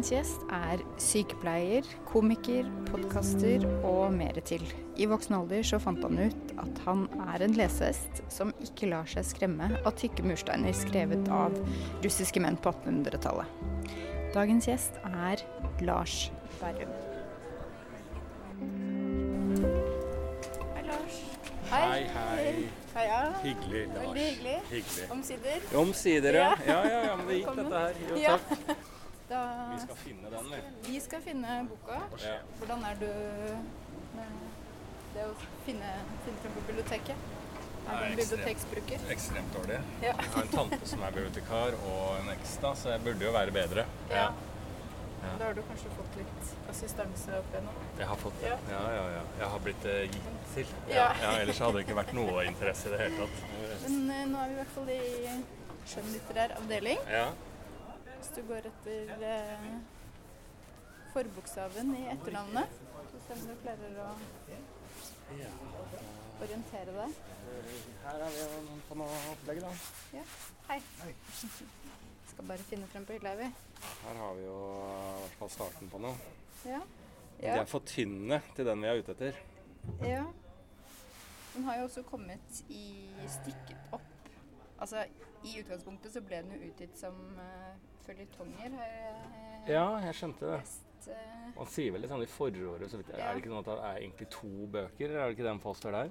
Dagens gjest er sykepleier, komiker, podkaster og mer til. I voksen alder så fant han ut at han er en lesehest som ikke lar seg skremme av tykke mursteiner skrevet av russiske menn på 1800-tallet. Dagens gjest er Lars Berrum. Hei, Lars. Hei, hei. Hei, Heia. Hyggelig, Lars. Veldig hyggelig. Hyggelig. Omsider. Omsider, ja. Ja. Ja, ja, ja, men det gikk dette her. Jo, Ja. takk. Vi skal finne den, vi. vi skal finne boka. Ja. Hvordan er du med det å finne, finne frem på biblioteket? Er du en biblioteksbruker? Ekstremt dårlig. Ja. Jeg har en tante som er bibliotekar, og en eks, da, så jeg burde jo være bedre. Ja. Ja. Da har du kanskje fått litt assistanse opp igjennom? Jeg har fått det. Ja. Ja, ja, ja. Jeg har blitt eh, gitt til. Ja. ja. Ellers hadde det ikke vært noe interesse i det hele tatt. Men eh, nå er vi i hvert fall i skjønnlitterær avdeling. Ja. Hvis du går etter eh, forbokstaven i etternavnet, så ser du om du klarer å orientere deg. Her er vi på noe opplegg, da. Ja. Hei. Skal bare finne frem på hylla, vi. Her har vi jo i hvert fall starten på noe. Ja. De er for tynne til den vi er ute etter. ja. Den har jo også kommet i stykket opp. Altså, I utgangspunktet så ble den jo utgitt som uh, føljetonger, har jeg Ja, jeg skjønte det. Best, uh, Man sier vel litt sånn i forordet, så vidt Ja. er det ikke sånn at det er egentlig to bøker? Er det ikke den påstår der?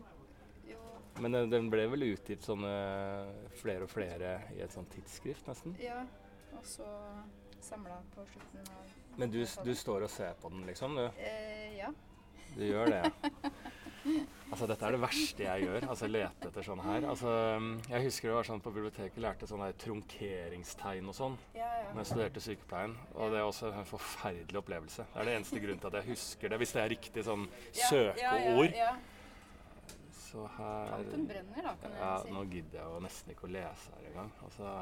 jo, Men den, den ble vel utgitt sånn eh, flere og flere i et sånt tidsskrift, nesten? ja. Og så samla på slutten av Men du, du står og ser på den, liksom? Du, Eh, ja. du gjør det? Altså, dette er det verste jeg gjør. Altså, lete etter sånn her. Altså, jeg husker det var sånn på biblioteket lærte sånne her trunkeringstegn og sånn Ja, ja. når jeg studerte sykepleien. Og det er også en forferdelig opplevelse. Det er det eneste grunnen til at jeg husker det. Hvis det er riktig sånn søkeord. Ja, ja, ja. Så her Kampen brenner, da, kan jeg Ja, si. nå gidder jeg jo nesten ikke å lese her engang. Altså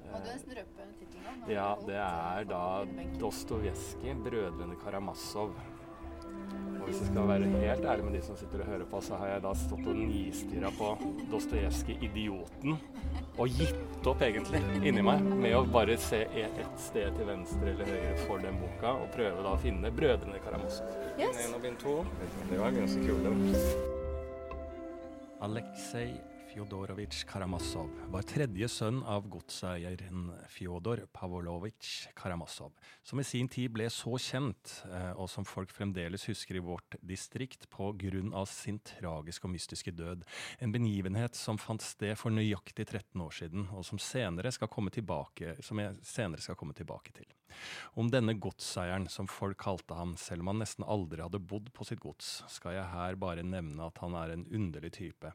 Må du nesten røpe tittelen? Ja, det er da. Dostojevskij, 'Brødrene Karamazov'. Og hvis jeg skal være helt ærlig med de som sitter og hører på, så har jeg da stått og nistirra på Dostojevskij 'Idioten' og gitt opp egentlig inni meg med å bare se ett sted til venstre eller høyre for den boka og prøve da å finne 'Brødrene Karamazov'. Yes. Bind og bind to. Det var ganske kule. Aleksej Fjodorowitsj Karamazov var tredje sønn av godseieren Fjodor Pavolovic Karamazov, som i sin tid ble så kjent, eh, og som folk fremdeles husker i vårt distrikt på grunn av sin tragiske og mystiske død. En begivenhet som fant sted for nøyaktig 13 år siden, og som, senere skal komme tilbake, som jeg senere skal komme tilbake til. Om denne godseieren, som folk kalte ham, selv om han nesten aldri hadde bodd på sitt gods, skal jeg her bare nevne at han er en underlig type,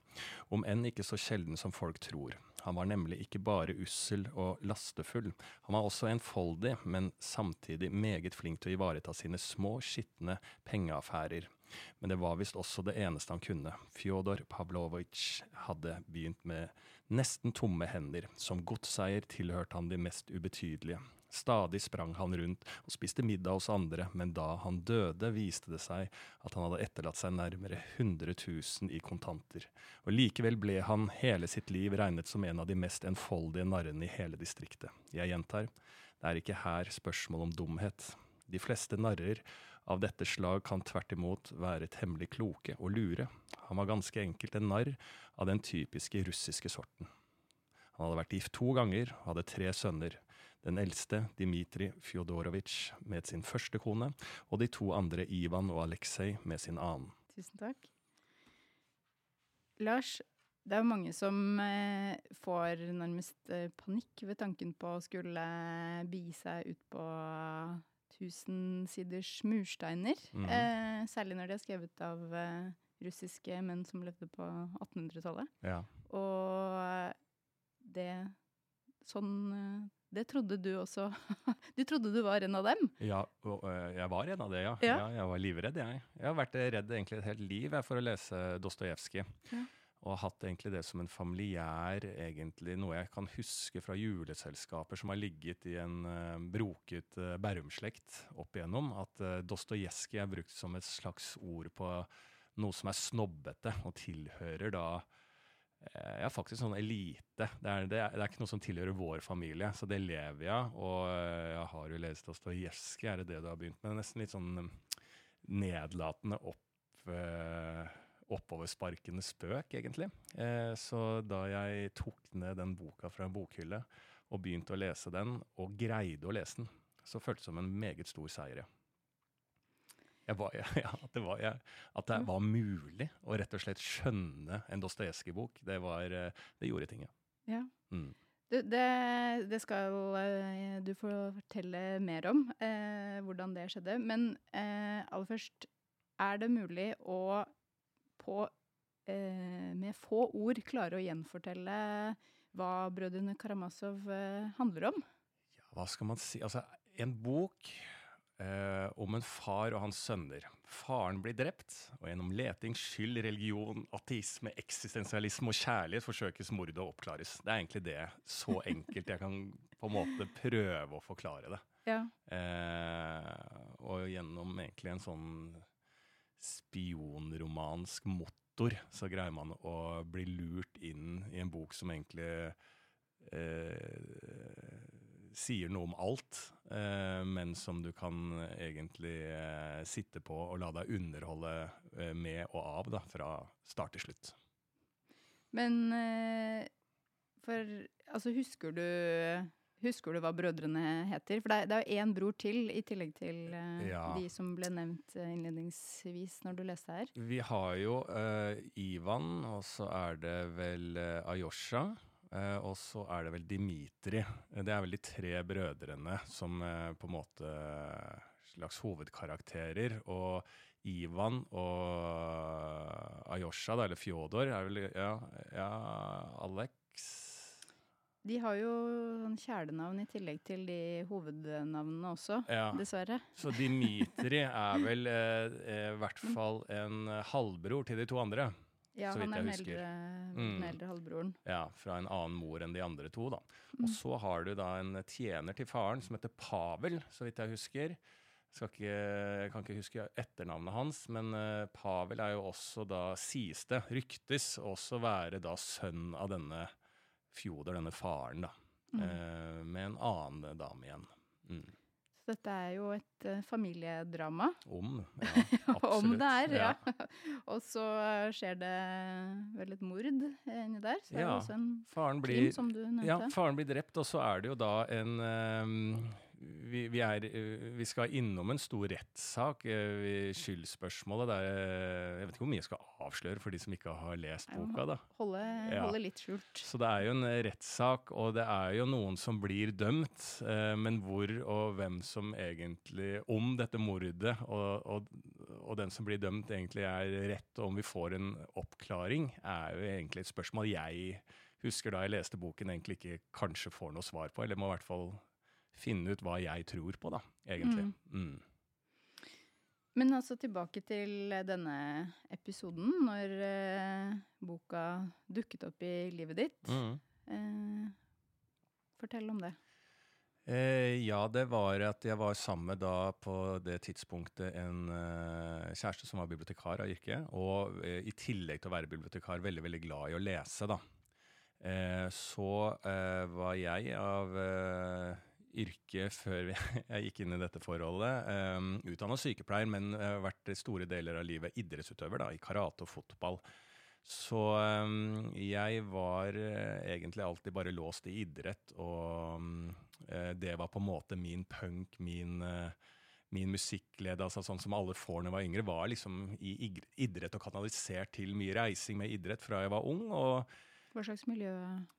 om enn ikke så sjelden som folk tror. Han var nemlig ikke bare ussel og lastefull, han var også enfoldig, men samtidig meget flink til å ivareta sine små, skitne pengeaffærer. Men det var visst også det eneste han kunne. Fjodor Pavlovitsj hadde begynt med nesten tomme hender. Som godseier tilhørte han de mest ubetydelige. Stadig sprang han rundt og spiste middag hos andre, men da han døde, viste det seg at han hadde etterlatt seg nærmere 100 000 i kontanter. Og likevel ble han hele sitt liv regnet som en av de mest enfoldige narrene i hele distriktet. Jeg gjentar, det er ikke her spørsmål om dumhet. De fleste narrer av dette slag kan tvert imot være temmelig kloke og lure. Han var ganske enkelt en narr av den typiske russiske sorten. Han hadde vært gift to ganger og hadde tre sønner. Den eldste, Dmitrij Fjodorovitsj, med sin første kone, og de to andre, Ivan og Aleksej, med sin annen. Tusen takk. Lars, det er mange som eh, får nærmest eh, panikk ved tanken på å skulle bi seg ut på tusensiders mursteiner. Mm. eh, særlig når de er skrevet av eh, russiske menn som levde på 1800-tallet. Ja. Og det Sånn Det trodde du også Du trodde du var en av dem? Ja, øh, jeg var en av det, ja. Ja. ja. Jeg var livredd, jeg. Jeg har vært redd egentlig et helt liv for å lese Dostojevskij. Ja. Og hatt egentlig det som en familiær, egentlig, noe jeg kan huske fra juleselskaper som har ligget i en uh, broket uh, Bærum-slekt opp igjennom. At uh, Dostojevskij er brukt som et slags ord på noe som er snobbete, og tilhører da eh, ja, faktisk sånn elite. Det er, det, er, det er, ikke noe som tilhører vår familie, så det lever jeg. Og eh, jeg har jo lest Dostojevskij, er det det du har begynt med? Nesten litt sånn mm, nedlatende opp, eh, oppoversparkende spøk, egentlig. Så da jeg tok ned den boka fra en bokhylle og begynte å lese den, og greide å lese den, så føltes det som en meget stor seier. ja. Var, ja, at, det var, ja, at, det var, mulig å rett og slett skjønne en Dostojevskij-bok. Det, eh, det, gjorde ting, ja. Mm. Du, det, det, skal eh, du få fortelle mer om, eh, hvordan det skjedde. Men eh, aller først, er det mulig å på, eh, med få ord klare å gjenfortelle hva Brødrene Karamazov eh, handler om? Ja, hva skal man si? Altså, en bok eh, om en far og hans sønner. Faren blir drept, og gjennom leting, skyld, religion, ateisme, eksistensialisme og kjærlighet forsøkes mordet å oppklares. Det er egentlig det. Så enkelt jeg kan på en måte prøve å forklare det. Ja. Eh, og gjennom egentlig en sånn spionromansk motor så greier man å bli lurt inn i en bok som egentlig eh, sier noe om alt, eh, men som du kan egentlig eh, sitte på og la deg underholde eh, med og av da, fra start til slutt. Men for Altså, husker du Husker du hva brødrene heter? For det er jo én bror til, i tillegg til uh, ja. de som ble nevnt innledningsvis når du leste her. Vi har jo uh, Ivan, og så er det vel uh, Ayosha. Eh, og så er det vel Dimitri. Det er vel de tre brødrene som uh, på en måte slags hovedkarakterer. Og Ivan og Ayosha, eller Fjodor, er vel Ja, ja Alex de har jo sånn kjælenavn i tillegg til de hovednavnene også, ja. dessverre. Så Dimitri er vel eh, eh i hvert fall en halvbror til de to andre. Ja, så vidt han jeg husker. Eldre, er den eldre halvbroren. Ja, fra en annen mor enn de andre to. da. Og mm. så har du da en tjener til faren som heter Pavel, så vidt jeg husker. Ikke, jeg kan ikke huske etternavnet hans, men uh, Pavel er jo også da, sies det, ryktes også være da sønn av denne Fjodor, denne faren, da. Mm. Uh, med en annen dame igjen. Mm. Dette er jo et uh, familiedrama. Om, ja. Absolutt. Om det er, ja. ja. og så skjer det vel et mord inni der. Så ja. er det også en faren blir, krim, som du nevnte. Ja, faren blir drept, og så er det jo da en um, vi, vi, er, vi, skal innom en stor rettssak. Eh, skyldspørsmålet. Der, eh, jeg vet ikke hvor mye jeg skal avsløre for de som ikke har lest boka. da. Holde, holde litt skjult. Så det er jo en rettssak, og det er jo noen som blir dømt. Eh, men hvor og hvem som egentlig Om dette mordet og, og, og den som blir dømt, egentlig er rett, og om vi får en oppklaring, er jo egentlig et spørsmål jeg husker da jeg leste boken, egentlig ikke kanskje får noe svar på, eller må i hvert fall finne ut hva jeg tror på, da, egentlig. Mm. Mm. Men altså tilbake til denne episoden, når eh, boka dukket opp i livet ditt. Mm. Eh, fortell om det. Eh, ja, det var at jeg var sammen med da på det tidspunktet en uh, kjæreste som var bibliotekar av yrke. Og uh, i tillegg til å være bibliotekar veldig veldig glad i å lese, da. Eh, så var jeg av yrke før jeg gikk inn i dette forholdet. Um, Utdanna sykepleier, men har vært store deler av livet idrettsutøver da, i karate og fotball. Så um, jeg var uh, egentlig alltid bare låst i idrett, og um, det var på en måte min punk, min min musikklede, altså sånn som alle får når jeg var yngre, var liksom i idrett og kanalisert til mye reising med idrett fra jeg var ung. og hva slags miljø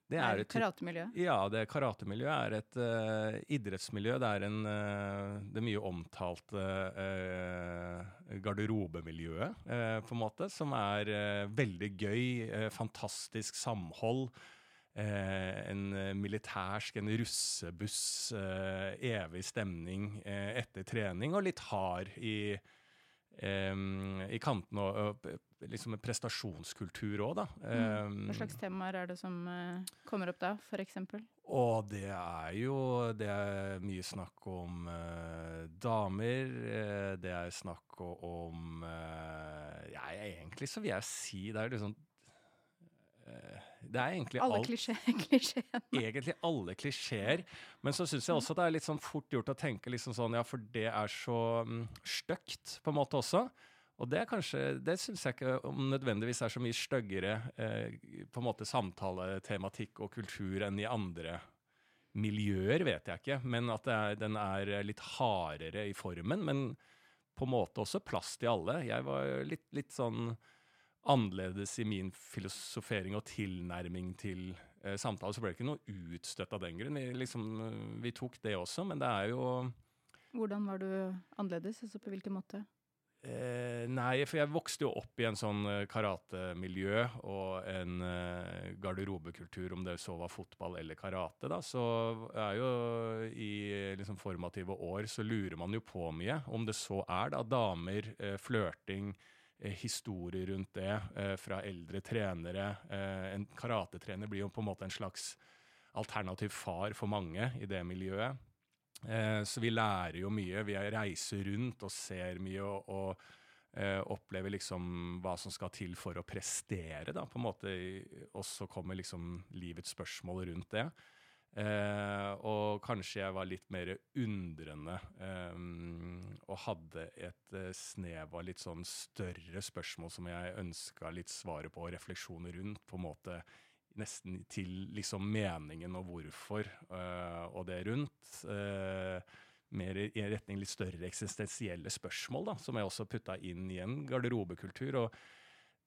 det er, det? karatemiljø? Ja, det karatemiljøet er et uh, idrettsmiljø. Det er en, uh, det mye omtalte uh, garderobemiljøet, på en måte, som er veldig gøy. fantastisk samhold. en militærsk, en russebuss, evig stemning etter trening, og litt hard i i kantene og, liksom en prestasjonskultur òg, da. Mm. Hva slags temaer er det som uh, kommer opp da, f.eks.? Og det er jo Det er mye snakk om eh, damer. Uh, det er snakk om Ja, egentlig så vil jeg si det er liksom det er egentlig Alle alt klisjé, klisjeene. egentlig alle klisjeer. Men så syns jeg også det er litt sånn fort gjort å tenke liksom sånn, ja, for det er så um, stygt på en måte også. Og det er kanskje, det syns jeg ikke om nødvendigvis er så mye styggere eh, på en måte samtaletematikk og kultur enn i andre miljøer, vet jeg ikke. Men at er, den er litt hardere i formen. Men på en måte også plass til alle. Jeg var litt, litt sånn annerledes i min filosofering og tilnærming til eh, samtale. Så ble det ikke noe utstøtt av den grunn. Vi, liksom, vi tok det også, men det er jo Hvordan var du annerledes? Altså på hvilken måte? Eh, nei, for jeg vokste jo opp i en sånn eh, karatemiljø og en eh, garderobekultur, om det så var fotball eller karate. da, Så er jo i liksom, formative år så lurer man jo på mye. Om det så er da damer, eh, flørting, eh, historier rundt det eh, fra eldre trenere. Eh, en karatetrener blir jo på en måte en slags alternativ far for mange i det miljøet. Eh, så vi lærer jo mye. Vi reiser rundt og ser mye og, og eh, opplever liksom hva som skal til for å prestere, da, på en måte. Og så kommer liksom livets spørsmål rundt det. Eh, og kanskje jeg var litt mer undrende eh, og hadde et eh, snev av litt sånn større spørsmål som jeg ønska litt svaret på og refleksjoner rundt, på en måte nesten til liksom meningen og hvorfor uh, og det rundt. Uh, mer i retning litt større eksistensielle spørsmål, da, som jeg også putta inn i en garderobekultur. og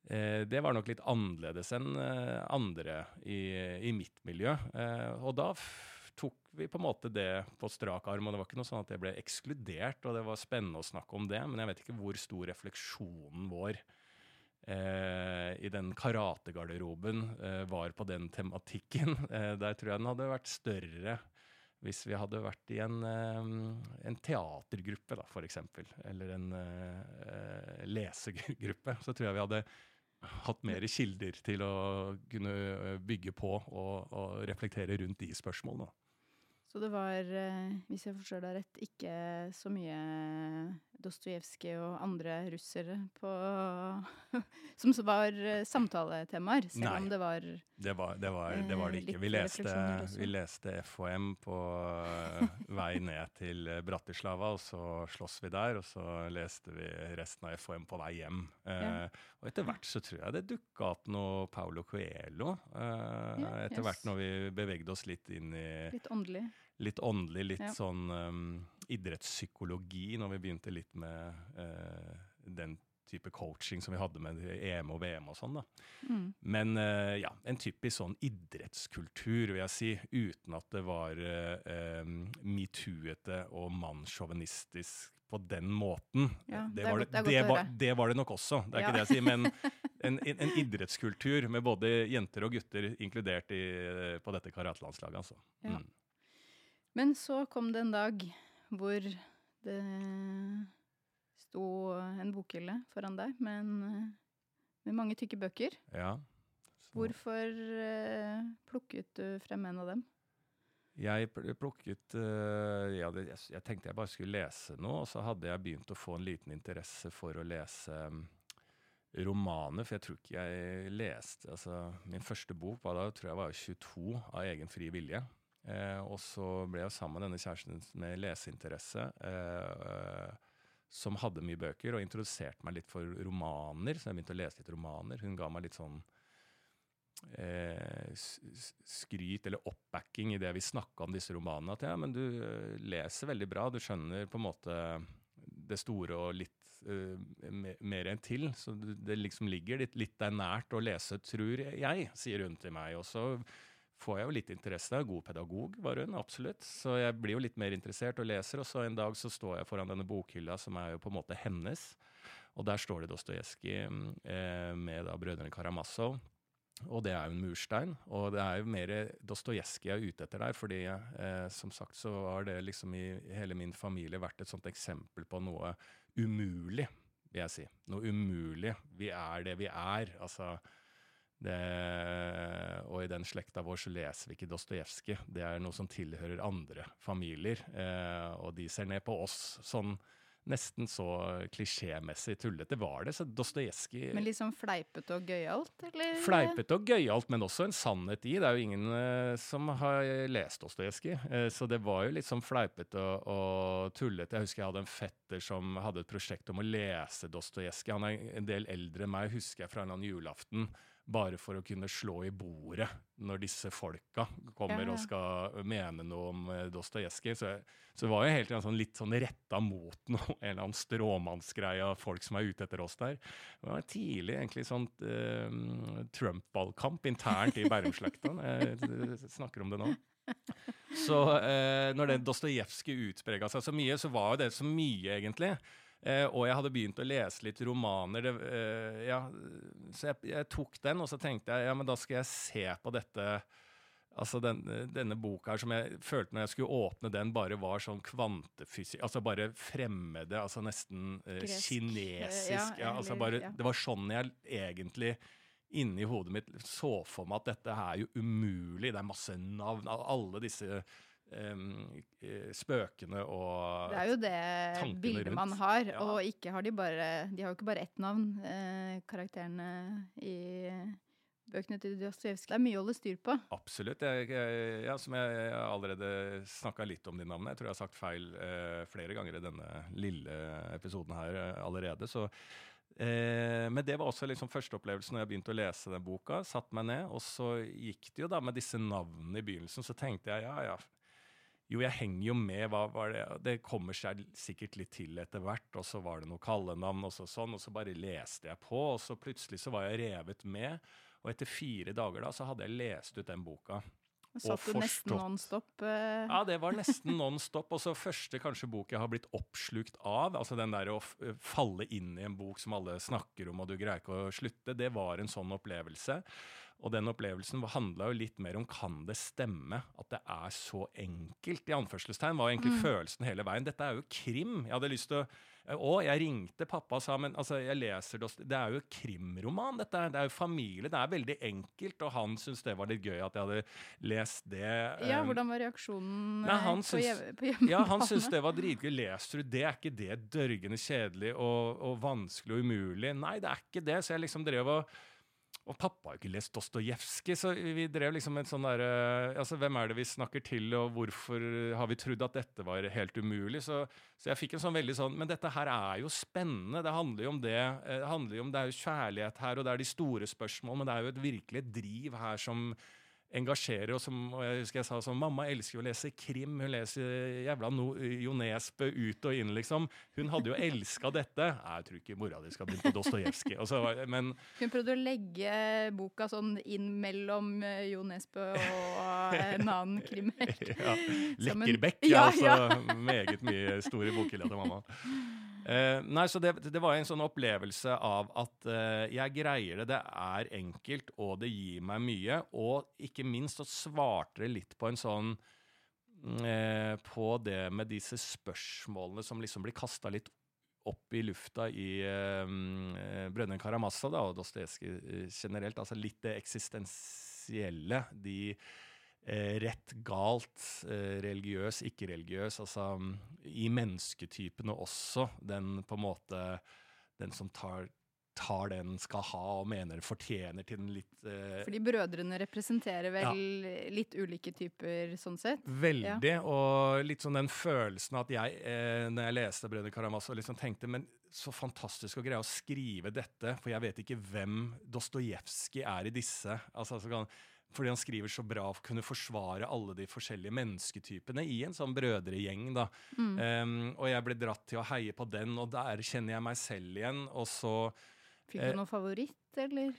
det var nok litt annerledes enn andre i, i, mitt miljø. og da tok vi på en måte det på strak arm, og det var ikke noe sånn at jeg ble ekskludert, og det var spennende å snakke om det, men jeg vet ikke hvor stor refleksjonen vår eh, i den karategarderoben eh, var på den tematikken. Eh, der tror jeg den hadde vært større hvis vi hadde vært i en, eh, en teatergruppe, da, f.eks., eller en lesegruppe, så tror jeg vi hadde hatt mer kilder til å kunne bygge på og, og reflektere rundt de spørsmålene. Så det var, eh, hvis jeg forstår deg rett, ikke så mye Dostojevskij og andre russere på Som var eh, samtaletemaer, selv Nei, om det var det var det, var, det, var det ikke. Vi leste, vi leste, FHM på vei ned til Bratislava, og så slåss vi der. Og så leste vi resten av FHM på vei hjem. Ja. og etter hvert så tror jeg det dukka opp noe Paulo Coelho. ja, etter yes. hvert når vi bevegde oss litt inn i Litt åndelig? litt åndelig, litt ja. sånn um, idrettspsykologi, når vi begynte litt med eh, den type coaching som vi hadde med EM og VM og sånn. da. Mm. Men eh, ja, en typisk sånn idrettskultur, vil jeg si, uten at det var eh, metoo-ete og mannssjåvinistisk på den måten. Ja, det, var det, det, var, det, var det, nok også, det er ja. ikke det jeg sier. Men en, en, en, idrettskultur med både jenter og gutter inkludert i, på dette karatelandslaget. altså. Ja. Mm. Men så kom det en dag hvor det sto en bokhylle foran deg med, en, med mange tykke bøker. Ja. Så. Hvorfor uh, plukket du frem en av dem? Jeg plukket uh, ja, jeg, tenkte jeg bare skulle lese noe, og så hadde jeg begynt å få en liten interesse for å lese um, romaner, for jeg tror ikke jeg leste altså, Min første bok var da tror jeg var 22 av egen fri vilje. Eh, og så ble jeg sammen med denne kjæresten med leseinteresse, eh, som hadde mye bøker, og introduserte meg litt for romaner. Så jeg begynte å lese litt romaner. Hun ga meg litt sånn eh, skryt eller oppbacking i det vi snakka om disse romanene. At ja, men du eh, leser veldig bra, du skjønner på en måte det store og litt uh, mer enn til. Så det liksom ligger litt, litt der nært å lese, tror jeg, sier hun til meg. Og så får jeg jo litt interesse. God pedagog var hun, absolutt. Så jeg blir jo litt mer interessert og leser. Og så en dag så står jeg foran denne bokhylla, som er jo på en måte hennes. Og der står det Dostojevskij eh, med da brødrene Karamazov. Og det er jo en murstein. Og det er jo mer Dostojevskij jeg er ute etter der. fordi eh, som sagt så har det liksom i hele min familie vært et sånt eksempel på noe umulig, vil jeg si. Noe umulig. Vi er det vi er. Altså det, og i den slekta vår så leser vi ikke Dostojevskij. Det er noe som tilhører andre familier. Eh, og de ser ned på oss sånn nesten så klisjémessig tullete var det. Så Dostojevskij Men liksom fleipete og gøyalt, eller? Fleipete og gøyalt, men også en sannhet i. Det er jo ingen eh, som har lest Dostojevskij, eh, så det var jo litt sånn fleipete og, og, tullete. Jeg husker jeg hadde en fetter som hadde et prosjekt om å lese Dostojevskij. Han er en del eldre enn meg, husker jeg fra en annen julaften bare for å kunne slå i bordet når disse folka kommer ja, ja. og skal mene noe om uh, Dostojevskij. Så, så det var jo helt sånn, litt sånn retta mot noe, en eller annen stråmannsgreie av folk som er ute etter oss der. Det var tidlig egentlig sånn uh, Trump-ballkamp internt i Bærum-slekta. Jeg snakker om det nå. Så uh, når det Dostojevskij utprega seg så mye, så var jo det så mye, egentlig. Eh, og jeg hadde begynt å lese litt romaner. Det, eh, ja, så jeg, jeg, tok den, og så tenkte jeg ja, men da skal jeg se på dette Altså den, denne boka her som jeg følte når jeg skulle åpne den, bare var sånn kvantefysikk Altså bare fremmede, altså nesten eh, kinesisk. Ja, ja, altså bare, ja. Det var sånn jeg egentlig inni hodet mitt så for meg at dette er jo umulig. Det er masse navn. Alle disse um, spøkene og tankene Det er jo det bildet man har, ja. og ikke har de bare De har jo ikke bare ett navn, eh, karakterene i bøkene til Dostojevskij. Det er mye å holde styr på. Absolutt. Jeg, jeg, ja, som jeg allerede snakka litt om de navnene. Jeg tror jeg har sagt feil eh, flere ganger i denne lille episoden her eh, allerede. så Eh, men det var også liksom førsteopplevelsen når jeg begynte å lese den boka. Satt meg ned, og så gikk det jo da med disse navnene i begynnelsen. Så tenkte jeg ja, ja, jo, jeg henger jo med. Hva var det? det kommer seg sikkert litt til etter hvert. Og så var det noe kallenavn, og så sånn. Og så bare leste jeg på, og så plutselig så var jeg revet med. Og etter fire dager da, så hadde jeg lest ut den boka. Satt du nesten non-stop? Uh... Ja, det var nesten non-stop. Og så første kanskje bok jeg har blitt oppslukt av, altså den der å falle inn i en bok som alle snakker om, og du greier ikke å slutte, det var en sånn opplevelse. Og den opplevelsen handla jo litt mer om kan det stemme at det er så enkelt? I anførselstegn var egentlig mm. følelsen hele veien. Dette er jo krim. Jeg hadde lyst til å Å, jeg ringte pappa og sa men altså, jeg leser Det er jo krimroman, dette. Det er jo familie. Det er veldig enkelt. Og han syntes det var litt gøy at jeg hadde lest det. Ja, um, Hvordan var reaksjonen nei, han på, syns, på hjemmebane? Ja, Han syntes det var dritgøy. Leser du det? Er ikke det dørgende kjedelig og, og vanskelig og umulig? Nei, det er ikke det. Så jeg liksom drev og og pappa har jo ikke lest Dostojevskij, så vi drev liksom en sånn derre altså, Hvem er det vi snakker til, og hvorfor har vi trodd at dette var helt umulig? Så, så, jeg fikk en sånn veldig sånn Men dette her er jo spennende. Det handler jo om det. Eh, det handler jo om, det er jo kjærlighet her, og det er de store spørsmål, men det er jo et virkelig driv her som engasjerer. Og, som, og jeg husker jeg sa sånn Mamma elsker å lese krim. Hun leser jævla no, Jo Nesbø ut og inn, liksom. Hun hadde jo elska dette. Jeg tror ikke mora di skal begynne på Dostojevskij. Hun prøvde å legge boka sånn inn mellom eh, Jo Nesbø og en annen krimhelt. ja. Lekkerbekk, ja, ja. altså. Meget mye store bokhylla til mamma. Uh, nei, så det, det, var en sånn opplevelse av at uh, jeg greier det, det er enkelt, og det gir meg mye. Og ikke minst så svarte det litt på en sånn uh, På det med disse spørsmålene som liksom blir kasta litt opp i lufta i uh, Brønnøy da, og Dostojevskij generelt. Altså litt det eksistensielle. De rett, galt, eh, religiøs, ikke-religiøs. Altså i mennesketypene også. Den på en måte Den som tar, tar den skal ha og mener fortjener til den litt eh, Fordi brødrene representerer vel ja. litt ulike typer sånn sett? Veldig. Ja. Og litt sånn den følelsen at jeg, eh, når jeg leste 'Brødrene Karamazov', liksom tenkte men så fantastisk å greie å skrive dette, for jeg vet ikke hvem Dostojevskij er i disse. altså, altså kan fordi han skriver så bra å kunne forsvare alle de forskjellige mennesketypene i en sånn brødregjeng. da. Mm. Um, og jeg ble dratt til å heie på den, og der kjenner jeg meg selv igjen. Og så Fikk du eh, noen favoritt, eller?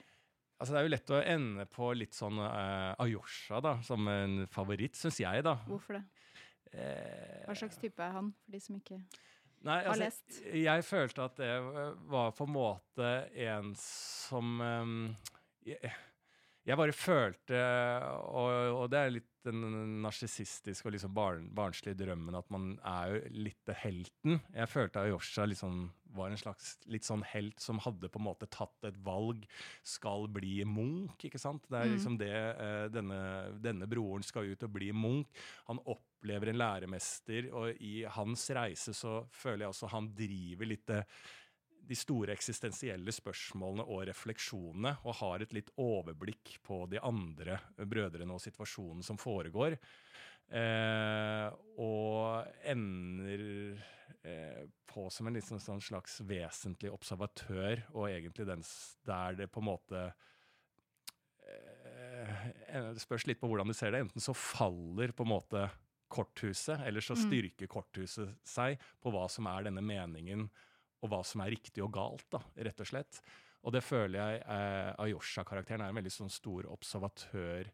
Altså Det er jo lett å ende på litt sånn uh, Ayosha da, som en favoritt, syns jeg. da. Hvorfor det? Eh, Hva slags type er han, for de som ikke Nei, altså, har lest? Jeg følte at det var på en måte en som um, jeg, jeg bare følte, og, og, det er litt den narsissistiske og liksom barn, barnslige drømmen, at man er jo litt helten. Jeg følte Ayosha liksom var en slags litt sånn helt som hadde på en måte tatt et valg, skal bli Munch. ikke sant? Det er Mm. liksom det eh, denne, denne broren skal ut og bli Munch. Han opplever en læremester, og i hans reise så føler jeg også han driver litt det de store eksistensielle spørsmålene og refleksjonene, og har et litt overblikk på de andre brødrene og situasjonen som foregår. Eh, og ender eh, på som en liksom sånn slags vesentlig observatør, og egentlig den der det på en måte eh, Det spørs litt på hvordan du ser det. Enten så faller på en måte korthuset, eller så styrker korthuset seg på hva som er denne meningen, og hva som er riktig og galt, da, rett og slett. Og det føler jeg eh, Ayosha-karakteren er en veldig sånn stor observatør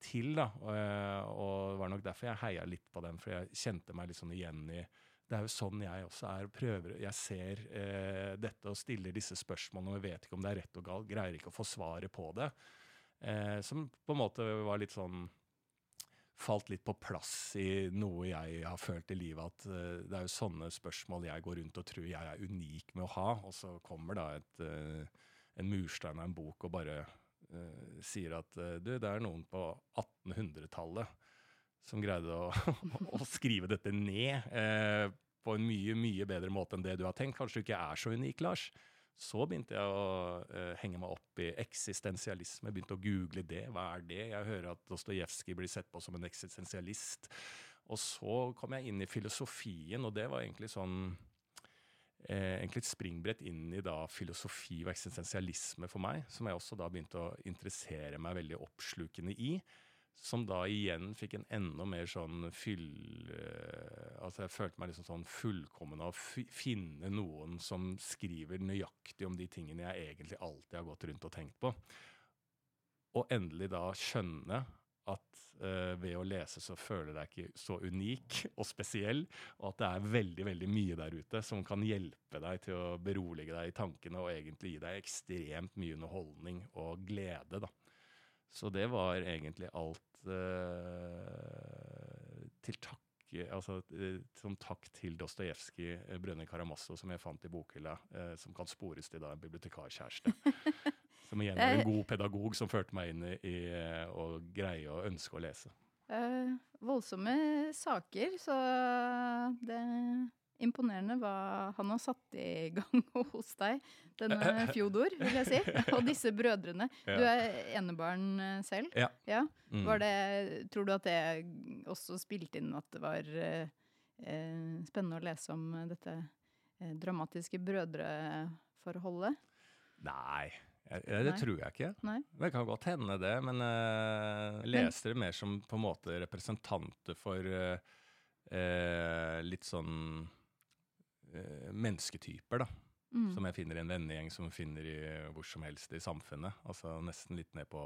til, da. Og, eh, det var nok derfor jeg heia litt på den, for jeg kjente meg litt sånn igjen i det er jo sånn jeg også er. prøver, Jeg ser eh, dette og stiller disse spørsmålene, og jeg vet ikke om det er rett og galt. Greier ikke å få svaret på det. Eh, som på en måte var litt sånn Falt litt på plass i noe jeg har følt i livet. At eh, det er jo sånne spørsmål jeg går rundt og tror jeg er unik med å ha. Og så kommer da et, eh, en murstein av en bok og bare uh, sier at du, det er noen på 1800-tallet som greide å, å skrive dette ned uh, på en mye, mye bedre måte enn det du har tenkt. Kanskje du ikke er så unik, Lars. Så begynte jeg å uh, henge meg opp i eksistensialisme, begynte å google det. Hva er det? Jeg hører at Dostojevskij blir sett på som en eksistensialist. Og så kom jeg inn i filosofien, og det var egentlig sånn eh, egentlig et springbrett inn i da filosofi og eksistensialisme for meg, som jeg også da begynte å interessere meg veldig oppslukende i. Som da igjen fikk en enda mer sånn fyll... eh, altså jeg følte meg liksom sånn fullkommen av å finne noen som skriver nøyaktig om de tingene jeg egentlig alltid har gått rundt og tenkt på. Og endelig da skjønne at uh, ved å lese så føler deg ikke så unik og spesiell, og at det er veldig veldig mye der ute som kan hjelpe deg til å berolige deg i tankene og egentlig gi deg ekstremt mye underholdning og glede. da. Så det var egentlig alt eh, til takk Altså, eh, som takk til Dostojevskij, Brønne Karamasso, som jeg fant i bokhylla, eh, som kan spores til da en bibliotekarkjæreste. som igjen er en god pedagog som førte meg inn i, eh, å greie å ønske å lese. Eh, voldsomme saker, så det imponerende hva han har satt i gang hos deg. Denne Fjodor, vil jeg si. Og disse brødrene. Du er enebarn eh, selv. Ja. Ja. Mm. Var det, tror du at det også spilte inn at det var eh, eh, spennende å lese om dette eh, dramatiske brødreforholdet? Nei, jeg, jeg, det Nei. tror jeg ikke. Nei? Det kan godt hende det, men uh, leste det mer som på en måte representanter for eh, eh, litt sånn eh, mennesketyper, da. Mm. Som jeg finner i en vennegjeng som finner i hvor som helst i samfunnet. Altså nesten litt ned på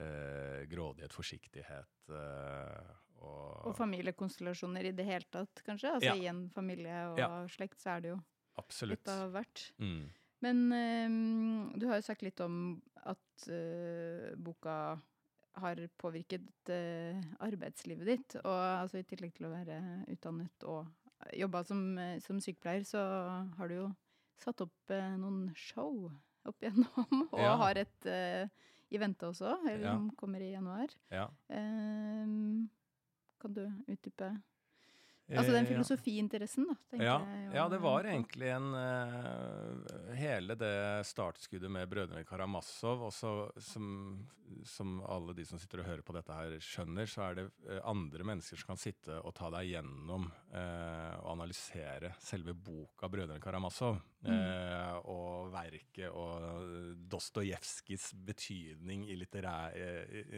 eh, grådighet, forsiktighet eh, og, Og familiekonstellasjoner i det hele tatt, kanskje? Altså Ja. i en familie og Ja. slekt så er det jo Absolutt. litt av hvert. Mm. Men eh, du har jo sagt litt om at eh, boka har påvirket eh, arbeidslivet ditt. Og altså, i tillegg til å være utdannet og jobba som, som sykepleier, så har du jo satt opp eh, noen show opp igjennom. Og Ja. har et eh, i vente også, eller Ja. som kommer i januar. Ja. Eh, kan du utdype Altså den Eh, filosofiinteressen, da. Ja, jeg ja, det var egentlig en uh, Hele det startskuddet med Brødrene Karamazov, og som, som alle de som sitter og hører på dette her skjønner, så er det eh, andre mennesker som kan sitte og ta deg gjennom uh, og analysere selve boka Brødrene Karamazov. Uh, og verket og Dostojevskijs betydning i litterær,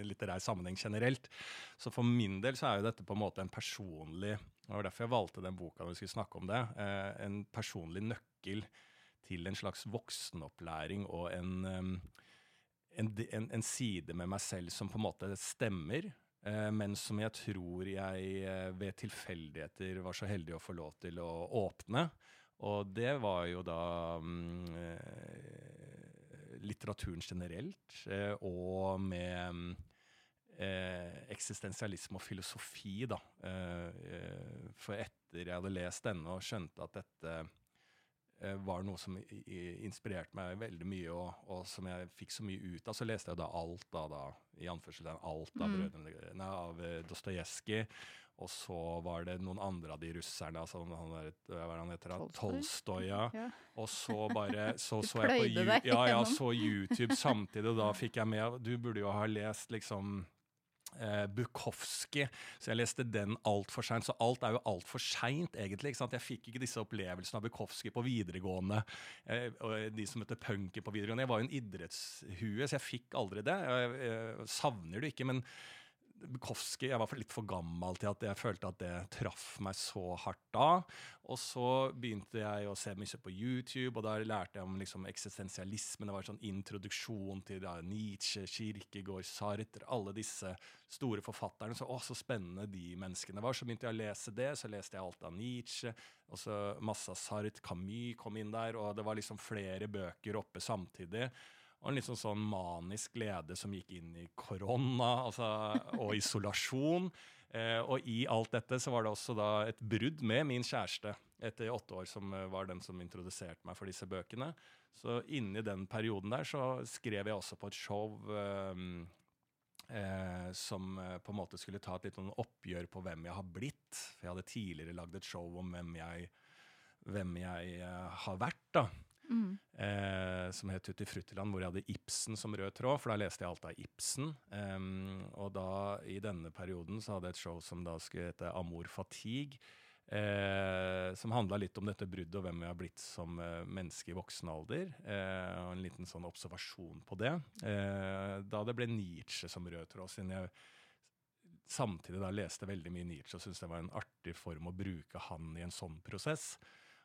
litterær sammenheng generelt. Så for min del så er jo dette på en måte en personlig det var derfor jeg valgte den boka når vi skulle snakke om det. Eh, en personlig nøkkel til en slags voksenopplæring og en, en, en, en side med meg selv som på en måte stemmer, eh, men som jeg tror jeg eh, ved tilfeldigheter var så heldig å få lov til å åpne. Og det var jo da mm, litteraturen generelt, og med mm, eh, eksistensialisme og filosofi, da. Eh, eh, for etter jeg hadde lest denne og skjønte at dette eh, var noe som inspirerte meg veldig mye, og, og, som jeg fikk så mye ut av. Så leste jeg da alt da, da i anførselstegn alt av, mm. av Dostojevskij. Og så var det noen andre av de russerne, altså han der, hva han heter? Tolstoy. Ja. Og så bare så, så jeg på ja, ja, så YouTube samtidig, og da fikk jeg med Du burde jo ha lest liksom eh, Bukowski. Så jeg leste den altfor seint. Så alt er jo altfor seint, egentlig. ikke sant? Jeg fikk ikke disse opplevelsene av Bukowski på videregående. Eh, og de som møtte punker på videregående. Jeg var jo en idrettshue, så jeg fikk aldri det. Jeg, jeg savner det ikke. men Bukowski Jeg var litt for gammel til at jeg følte at det traff meg så hardt da. Og så begynte jeg å se mye på YouTube, og da lærte jeg om liksom eksistensialismen. Det var en sånn introduksjon til da, Nietzsche, Kirkegård, Sartre, alle disse store forfatterne. Så, å, så spennende de menneskene var. Så begynte jeg å lese det. Så leste jeg alt av Nietzsche, og så masse av Sartre, Camus kom inn der, og det var liksom flere bøker oppe samtidig. Og en litt sånn, sånn manisk glede som gikk inn i korona altså, og isolasjon. Eh, og i alt dette så var det også da et brudd med min kjæreste etter åtte år, som eh, var den som introduserte meg for disse bøkene. Så inni den perioden der så skrev jeg også på et show eh, eh, som eh, på en måte skulle ta et litt sånn oppgjør på hvem jeg har blitt. For jeg hadde tidligere lagd et show om hvem jeg, hvem jeg eh, har vært. da. Mm. Eh, som het Tutti Fruttiland, hvor jeg hadde Ibsen som rød tråd, for da leste jeg alt av Ibsen. Um, og da, i denne perioden, så hadde jeg et show som da skulle hete Amor fatigue. Eh, som handla litt om dette bruddet og hvem vi har blitt som eh, menneske i voksen alder. Eh, og en liten sånn observasjon på det. Eh, da det ble Nietzsche som rød tråd, siden jeg samtidig da leste veldig mye Nietzsche og syntes det var en artig form å bruke han i en sånn prosess.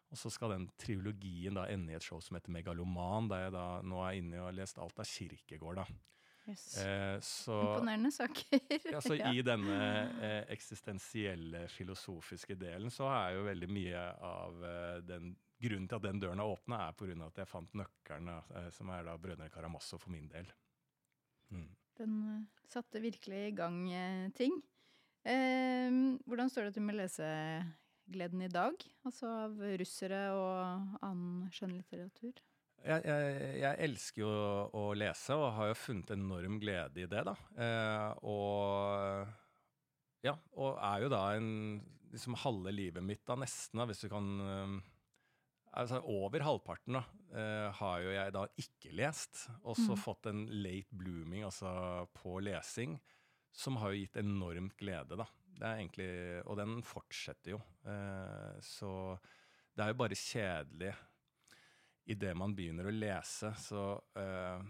Og så skal den triologien da ende i et show som heter Megaloman, der jeg da nå er inne og har lest alt av Kirkegård. da. Yes. Eh, så, Imponerende saker. ja, så. I denne eh, eksistensielle, filosofiske delen så er jo veldig mye av eh, den Grunnen til at den døren er åpna, er pga. at jeg fant nøkkelen, eh, som er da Brødrene Karamasso for min del. Mm. Den uh, satte virkelig i gang uh, ting. Uh, hvordan står det til med lese gleden i dag? Altså av russere og annen skjønnlitteratur? Jeg, jeg, jeg, elsker jo å, lese, og har jo funnet enorm glede i det, da. Eh, og ja, og er jo da en liksom halve livet mitt, da, nesten, da, hvis du kan eh, Altså over halvparten da, eh, har jo jeg da ikke lest, og så mm. fått en late blooming, altså på lesing, som har jo gitt enormt glede, da. Det er egentlig, og den fortsetter jo. Eh, så det er jo bare kjedelig Idet man begynner å lese, så eh,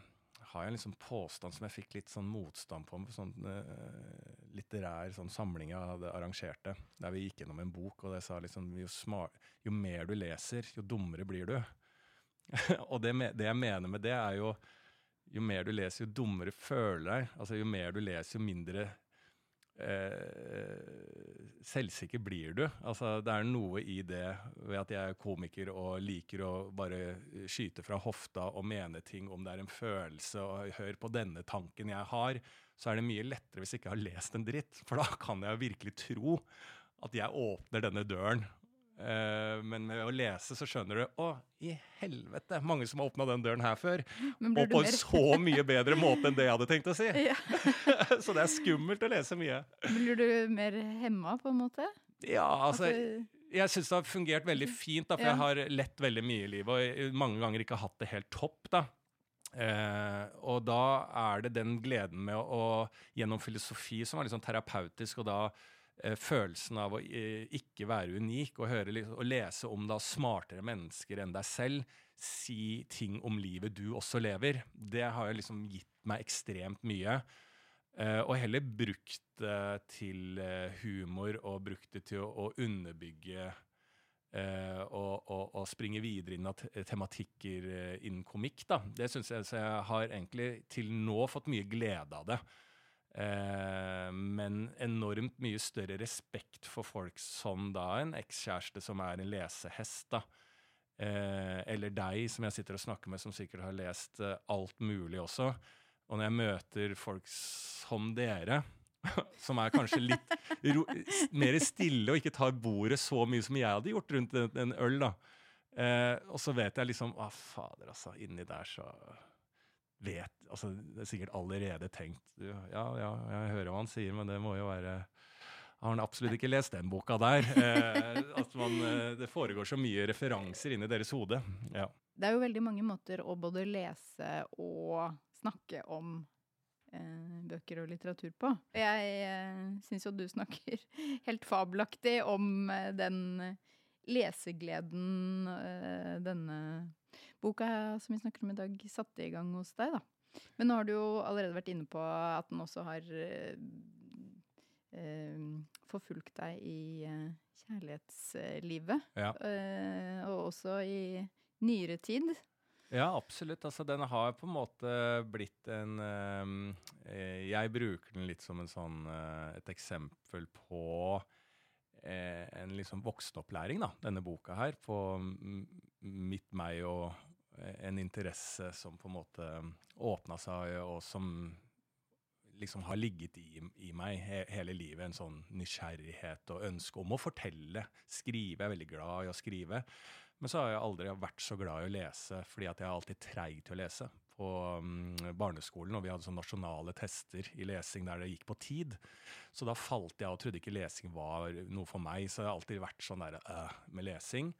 har jeg en liksom påstand som jeg fikk litt sånn motstand på, på sånn uh, litterær sånn samling jeg hadde arrangert det, der vi gikk gjennom en bok, og det sa liksom jo, smart, jo mer du leser, jo dummere blir du. og det, det, jeg mener med det, er jo jo mer du leser, jo dummere føler deg. Altså Jo mer du leser, jo mindre eh, selvsikker blir du. Altså, det er noe i det ved at jeg er komiker og liker å bare skyte fra hofta og mene ting om det er en følelse, og hør på denne tanken jeg har, så er det mye lettere hvis jeg ikke har lest en dritt. For da kan jeg virkelig tro at jeg åpner denne døren Uh, men med å lese så skjønner du Å, i helvete! Mange som har åpna den døren her før. Og på en så mye bedre måte enn det jeg hadde tenkt å si. så det er skummelt å lese mye. Blir du mer hemma, på en måte? Ja, altså Jeg syns det har fungert veldig fint, da, for ja. jeg har lett veldig mye i livet. Og mange ganger ikke hatt det helt topp. da. Eh, og da er det den gleden med å, å gjennom filosofi som er litt sånn terapeutisk, og da Eh, følelsen av å eh, ikke være unik, og, høre, og, lese om da smartere mennesker enn deg selv si ting om livet du også lever, det har jo liksom gitt meg ekstremt mye. Uh, og heller brukt det til humor og brukt det til å, underbygge og, og, og, springe videre inn av tematikker innen komikk. da. Det syns jeg, jeg har egentlig til nå fått mye glede av det. Eh, men enormt mye større respekt for folk som da en ekskjæreste som er en lesehest. da. Eh, eller deg, som jeg sitter og snakker med, som sikkert har lest eh, alt mulig også. Og når jeg møter folk som dere, som er kanskje litt mer stille og ikke tar bordet så mye som jeg hadde gjort rundt en, en øl, da, Eh, og så vet jeg liksom Å, fader, altså. Inni der så vet Altså, det er sikkert allerede tenkt Ja, ja, jeg hører hva han sier, men det må jo være har han absolutt ikke lest den boka der. Eh, at man, eh, det foregår så mye referanser inni deres hode. Ja. Det er jo veldig mange måter å både lese og snakke om eh, bøker og litteratur på. Jeg eh, syns jo du snakker helt fabelaktig om eh, den lesegleden eh, denne boka som vi snakker om i dag, satte i gang hos deg, da. Men nå har du jo allerede vært inne på at den også har eh, eh, forfulgt deg i eh, kjærlighetslivet. Ja. Eh, og også i nyere tid. Ja, absolutt. Altså, den har på en måte blitt en eh, Jeg bruker den litt som en sånn, eh, et eksempel på eh, en liksom voksenopplæring, da, denne boka her. På mitt, meg og en interesse som på en måte åpna seg, og som liksom har ligget i, i meg he, hele livet. En sånn nysgjerrighet og ønske om å fortelle. Skrive. Jeg er veldig glad i å skrive. Men så har jeg aldri vært så glad i å lese, fordi at jeg er alltid treig til å lese. På um, barneskolen, og vi hadde sånn nasjonale tester i lesing der det gikk på tid. Så da falt jeg og trodde ikke lesing var noe for meg. Så jeg har alltid vært sånn der uh, med lesing.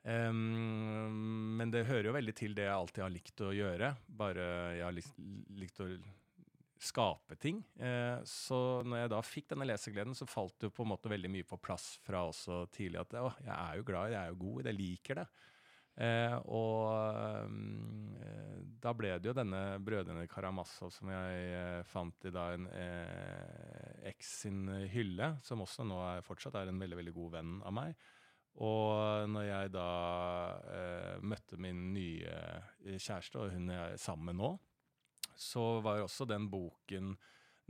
Um, men det hører jo veldig til det jeg alltid har likt å gjøre. Bare jeg har likt, likt å skape ting. Uh, så når jeg da fikk denne lesegleden, så falt det jo på en måte veldig mye på plass fra også tidlig at å, jeg er jo glad, jeg er jo god, jeg liker det. Uh, og eh, da ble det jo denne Brødrene Karamazov som jeg fant i da en eks sin hylle, som også nå er, fortsatt er en veldig, veldig god venn av meg. Og når jeg da eh, møtte min nye kjæreste, og hun er sammen nå, så var også den boken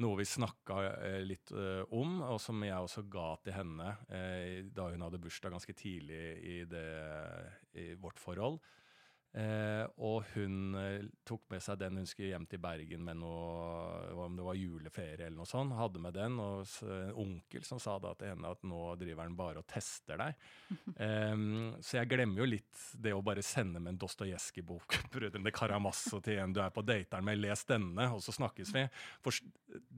noe vi snakka eh, litt eh, om, og som jeg også ga til henne eh, da hun hadde bursdag ganske tidlig i, det, i vårt forhold. Eh, og hun eh, tok med seg den hun skulle hjem til Bergen med noe var juleferie eller noe sånt. Hadde med den, og en onkel som sa da til henne at nå driver han bare og tester deg. Um, så jeg glemmer jo litt det å bare sende med en Dostojevskij-bok, 'Brødrene Karamazov', til en du er på dateren med, les denne, og så snakkes vi. For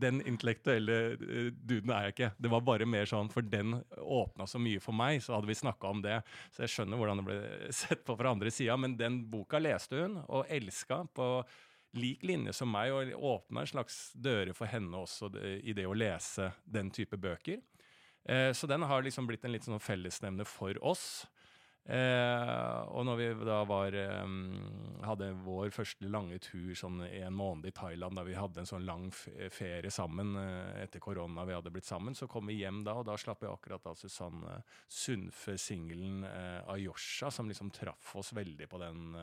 den intellektuelle uh, duden er jeg ikke. Det var bare mer sånn, for den åpna så mye for meg, så hadde vi snakka om det. Så jeg skjønner hvordan det ble sett på fra andre sida, men den boka leste hun og elska på lik linje som meg, og åpna en slags dører for henne også i det å lese den type bøker. Eh, så den har liksom blitt en litt sånn fellesnevner for oss. Eh, og når vi da var eh, hadde vår første lange tur sånn en måned i Thailand, da vi hadde en sånn lang ferie sammen etter korona vi hadde blitt sammen, så kom vi hjem da, og da slapp jeg akkurat av Susanne Sundfø singelen eh, Ayosha, som liksom traff oss veldig på den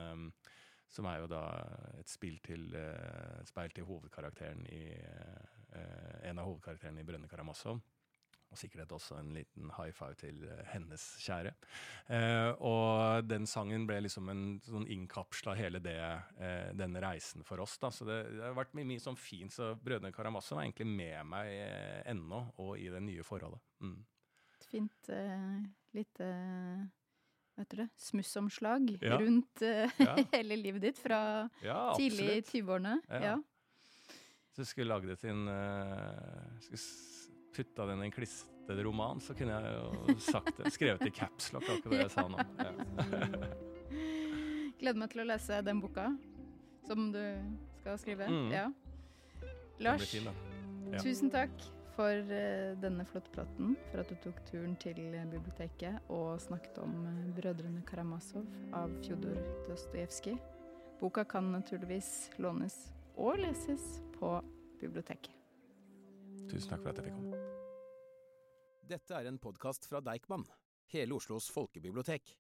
som er jo da et spill til, uh, speil til hovedkarakteren i en av hovedkarakterene i Brønne Karamazov. Og sikkert også en liten high five til eh, hennes kjære. Eh, og den sangen ble liksom en sånn innkapsla hele det, eh, denne reisen for oss. da, Så det, det har vært mye, sånn fint. Så Brødrene Karamazov er egentlig med meg eh, ennå, og i det nye forholdet. Mm. Et fint uh, lite uh, vet du det, smussomslag ja. rundt uh, ja. hele livet ditt fra ja, tidlig i 20-årene. Ja. Så jeg skulle lagd det til en uh, skulle putta den i en klistret roman, så kunne jeg jo sagt det. Skrevet i capslock, akkurat det jeg sa nå. Gleder meg til å lese den boka som du skal skrive. Mm. Ja. Lars, fin, ja. tusen takk for uh, denne flotte praten. For at du tok turen til biblioteket og snakket om uh, 'Brødrene Karamazov' av Fjodor Dostojevskij. Boka kan naturligvis lånes og leses på biblioteket. Tusen takk for at jeg fikk komme. Dette er en podkast fra Deichman, hele Oslos folkebibliotek.